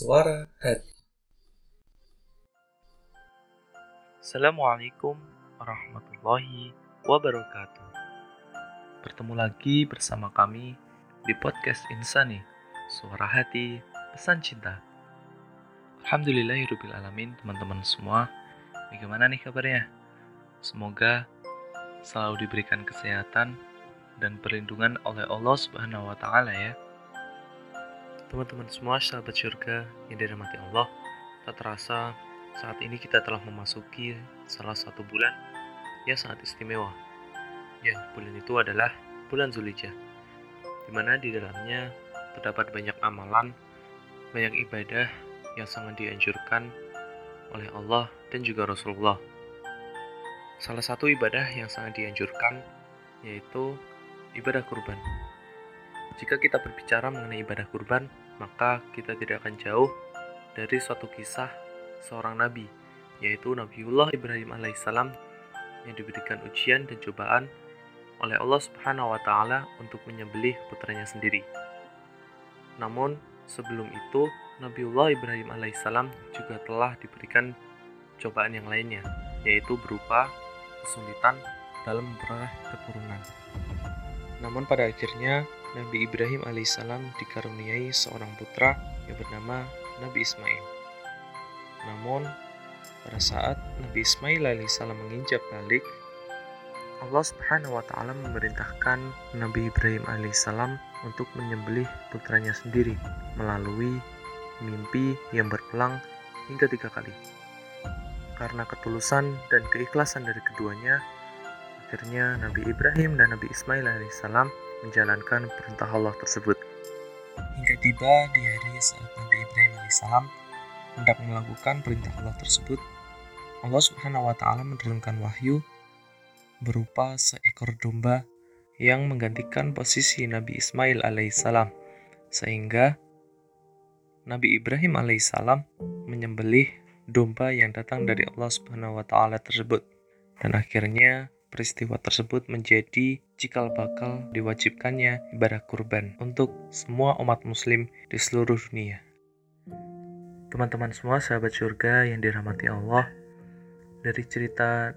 Suara Hati Assalamualaikum warahmatullahi wabarakatuh Bertemu lagi bersama kami di podcast Insani Suara Hati Pesan Cinta Alhamdulillahirrahmanirrahim teman-teman semua Bagaimana nih kabarnya? Semoga selalu diberikan kesehatan dan perlindungan oleh Allah Subhanahu wa taala ya. Teman-teman semua sahabat surga yang dirahmati Allah, tak terasa saat ini kita telah memasuki salah satu bulan yang sangat istimewa. Ya, bulan itu adalah bulan Zulhijjah, di mana di dalamnya terdapat banyak amalan, banyak ibadah yang sangat dianjurkan oleh Allah dan juga Rasulullah. Salah satu ibadah yang sangat dianjurkan yaitu ibadah kurban. Jika kita berbicara mengenai ibadah kurban, maka kita tidak akan jauh dari suatu kisah seorang nabi, yaitu Nabiullah Ibrahim alaihissalam yang diberikan ujian dan cobaan oleh Allah Subhanahu wa taala untuk menyembelih putranya sendiri. Namun, sebelum itu Nabiullah Ibrahim alaihissalam juga telah diberikan cobaan yang lainnya, yaitu berupa kesulitan dalam memperoleh keturunan. Namun pada akhirnya Nabi Ibrahim alaihissalam dikaruniai seorang putra yang bernama Nabi Ismail. Namun, pada saat Nabi Ismail alaihissalam menginjak balik, Allah Subhanahu wa taala memerintahkan Nabi Ibrahim alaihissalam untuk menyembelih putranya sendiri melalui mimpi yang berulang hingga tiga kali. Karena ketulusan dan keikhlasan dari keduanya, akhirnya Nabi Ibrahim dan Nabi Ismail alaihissalam menjalankan perintah Allah tersebut. Hingga tiba di hari saat Nabi Ibrahim alaihissalam hendak melakukan perintah Allah tersebut, Allah Subhanahu wa taala menurunkan wahyu berupa seekor domba yang menggantikan posisi Nabi Ismail alaihissalam sehingga Nabi Ibrahim alaihissalam menyembelih domba yang datang dari Allah Subhanahu wa taala tersebut dan akhirnya peristiwa tersebut menjadi cikal bakal diwajibkannya ibadah kurban untuk semua umat muslim di seluruh dunia. Teman-teman semua sahabat surga yang dirahmati Allah, dari cerita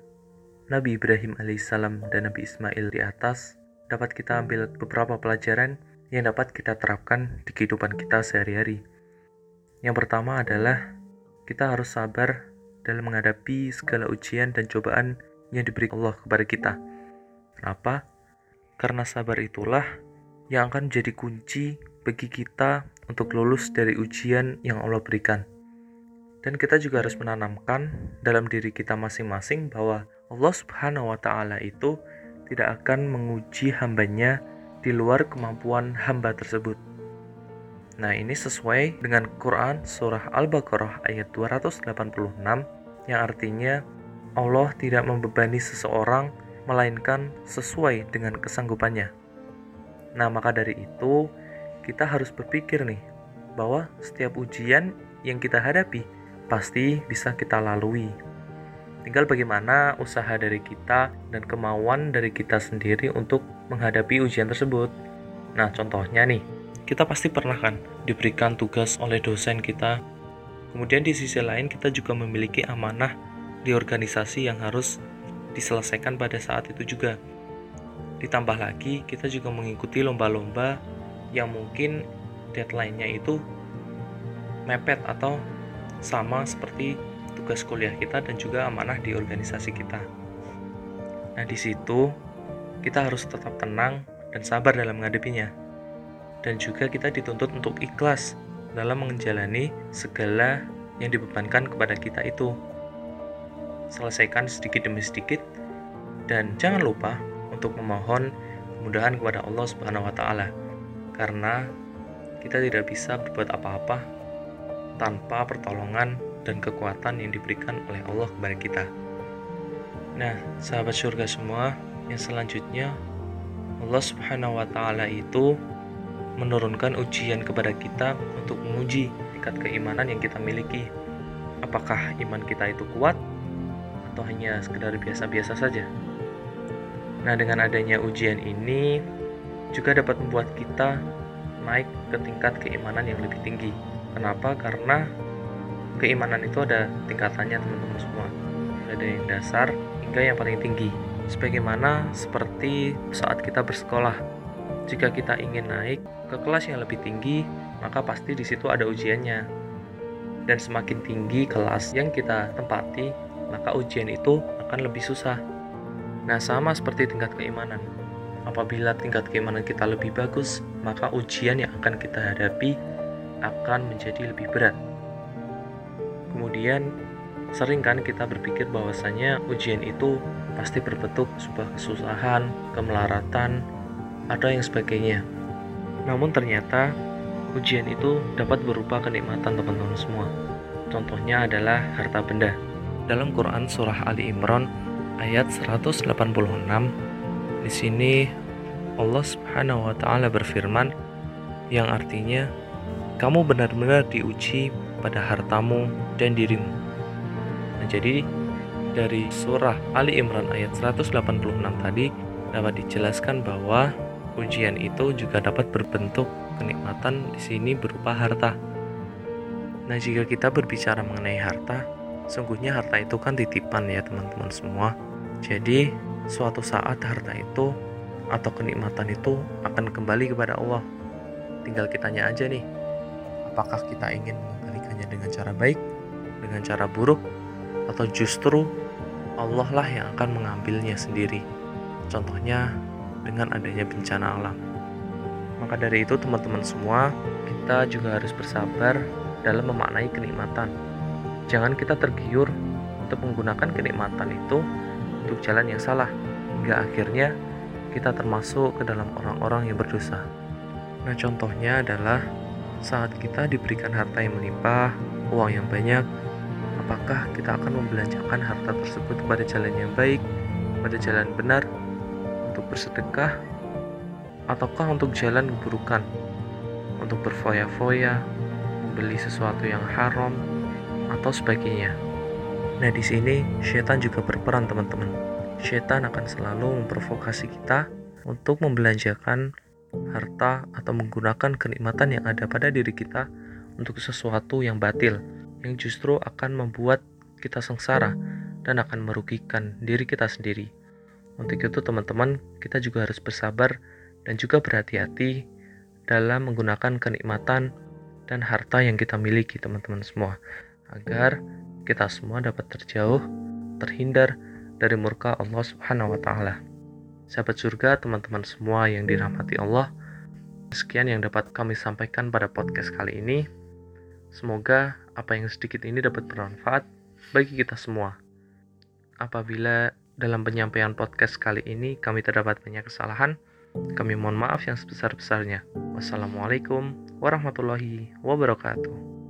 Nabi Ibrahim alaihissalam dan Nabi Ismail di atas, dapat kita ambil beberapa pelajaran yang dapat kita terapkan di kehidupan kita sehari-hari. Yang pertama adalah kita harus sabar dalam menghadapi segala ujian dan cobaan yang diberi Allah kepada kita. Kenapa? Karena sabar itulah yang akan menjadi kunci bagi kita untuk lulus dari ujian yang Allah berikan. Dan kita juga harus menanamkan dalam diri kita masing-masing bahwa Allah Subhanahu wa Ta'ala itu tidak akan menguji hambanya di luar kemampuan hamba tersebut. Nah, ini sesuai dengan Quran Surah Al-Baqarah ayat 286 yang artinya Allah tidak membebani seseorang melainkan sesuai dengan kesanggupannya. Nah, maka dari itu kita harus berpikir nih bahwa setiap ujian yang kita hadapi pasti bisa kita lalui. Tinggal bagaimana usaha dari kita dan kemauan dari kita sendiri untuk menghadapi ujian tersebut. Nah, contohnya nih, kita pasti pernah kan diberikan tugas oleh dosen kita. Kemudian di sisi lain kita juga memiliki amanah di organisasi yang harus diselesaikan pada saat itu juga. Ditambah lagi, kita juga mengikuti lomba-lomba yang mungkin deadline-nya itu mepet atau sama seperti tugas kuliah kita dan juga amanah di organisasi kita. Nah, di situ kita harus tetap tenang dan sabar dalam menghadapinya. Dan juga kita dituntut untuk ikhlas dalam menjalani segala yang dibebankan kepada kita itu selesaikan sedikit demi sedikit dan jangan lupa untuk memohon kemudahan kepada Allah Subhanahu wa taala karena kita tidak bisa berbuat apa-apa tanpa pertolongan dan kekuatan yang diberikan oleh Allah kepada kita. Nah, sahabat surga semua, yang selanjutnya Allah Subhanahu wa taala itu menurunkan ujian kepada kita untuk menguji tingkat keimanan yang kita miliki. Apakah iman kita itu kuat atau hanya sekedar biasa-biasa saja. Nah, dengan adanya ujian ini juga dapat membuat kita naik ke tingkat keimanan yang lebih tinggi. Kenapa? Karena keimanan itu ada tingkatannya teman-teman semua. Ada yang dasar hingga yang paling tinggi. Sebagaimana seperti saat kita bersekolah. Jika kita ingin naik ke kelas yang lebih tinggi, maka pasti di situ ada ujiannya. Dan semakin tinggi kelas yang kita tempati, maka ujian itu akan lebih susah. Nah, sama seperti tingkat keimanan. Apabila tingkat keimanan kita lebih bagus, maka ujian yang akan kita hadapi akan menjadi lebih berat. Kemudian, sering kan kita berpikir bahwasanya ujian itu pasti berbentuk sebuah kesusahan, kemelaratan, atau yang sebagainya. Namun ternyata ujian itu dapat berupa kenikmatan teman-teman semua. Contohnya adalah harta benda. Dalam Quran surah Ali Imran ayat 186 di sini Allah Subhanahu wa taala berfirman yang artinya kamu benar-benar diuji pada hartamu dan dirimu. Nah, jadi dari surah Ali Imran ayat 186 tadi dapat dijelaskan bahwa ujian itu juga dapat berbentuk kenikmatan di sini berupa harta. Nah, jika kita berbicara mengenai harta, sungguhnya harta itu kan titipan ya teman-teman semua. Jadi, suatu saat harta itu atau kenikmatan itu akan kembali kepada Allah. Tinggal kitanya aja nih, apakah kita ingin mengembalikannya dengan cara baik, dengan cara buruk, atau justru Allah lah yang akan mengambilnya sendiri. Contohnya dengan adanya bencana alam. Maka dari itu teman-teman semua, kita juga harus bersabar dalam memaknai kenikmatan. Jangan kita tergiur untuk menggunakan kenikmatan itu untuk jalan yang salah, hingga akhirnya kita termasuk ke dalam orang-orang yang berdosa. Nah, contohnya adalah saat kita diberikan harta yang melimpah, uang yang banyak, apakah kita akan membelanjakan harta tersebut pada jalan yang baik, pada jalan benar, untuk bersedekah, ataukah untuk jalan keburukan, untuk berfoya-foya, membeli sesuatu yang haram, atau sebagainya. Nah, di sini setan juga berperan, teman-teman. Setan akan selalu memprovokasi kita untuk membelanjakan harta atau menggunakan kenikmatan yang ada pada diri kita untuk sesuatu yang batil, yang justru akan membuat kita sengsara dan akan merugikan diri kita sendiri. Untuk itu, teman-teman, kita juga harus bersabar dan juga berhati-hati dalam menggunakan kenikmatan dan harta yang kita miliki, teman-teman semua, agar kita semua dapat terjauh, terhindar dari murka Allah Subhanahu wa taala. Sahabat surga, teman-teman semua yang dirahmati Allah, sekian yang dapat kami sampaikan pada podcast kali ini. Semoga apa yang sedikit ini dapat bermanfaat bagi kita semua. Apabila dalam penyampaian podcast kali ini kami terdapat banyak kesalahan, kami mohon maaf yang sebesar-besarnya. Wassalamualaikum warahmatullahi wabarakatuh.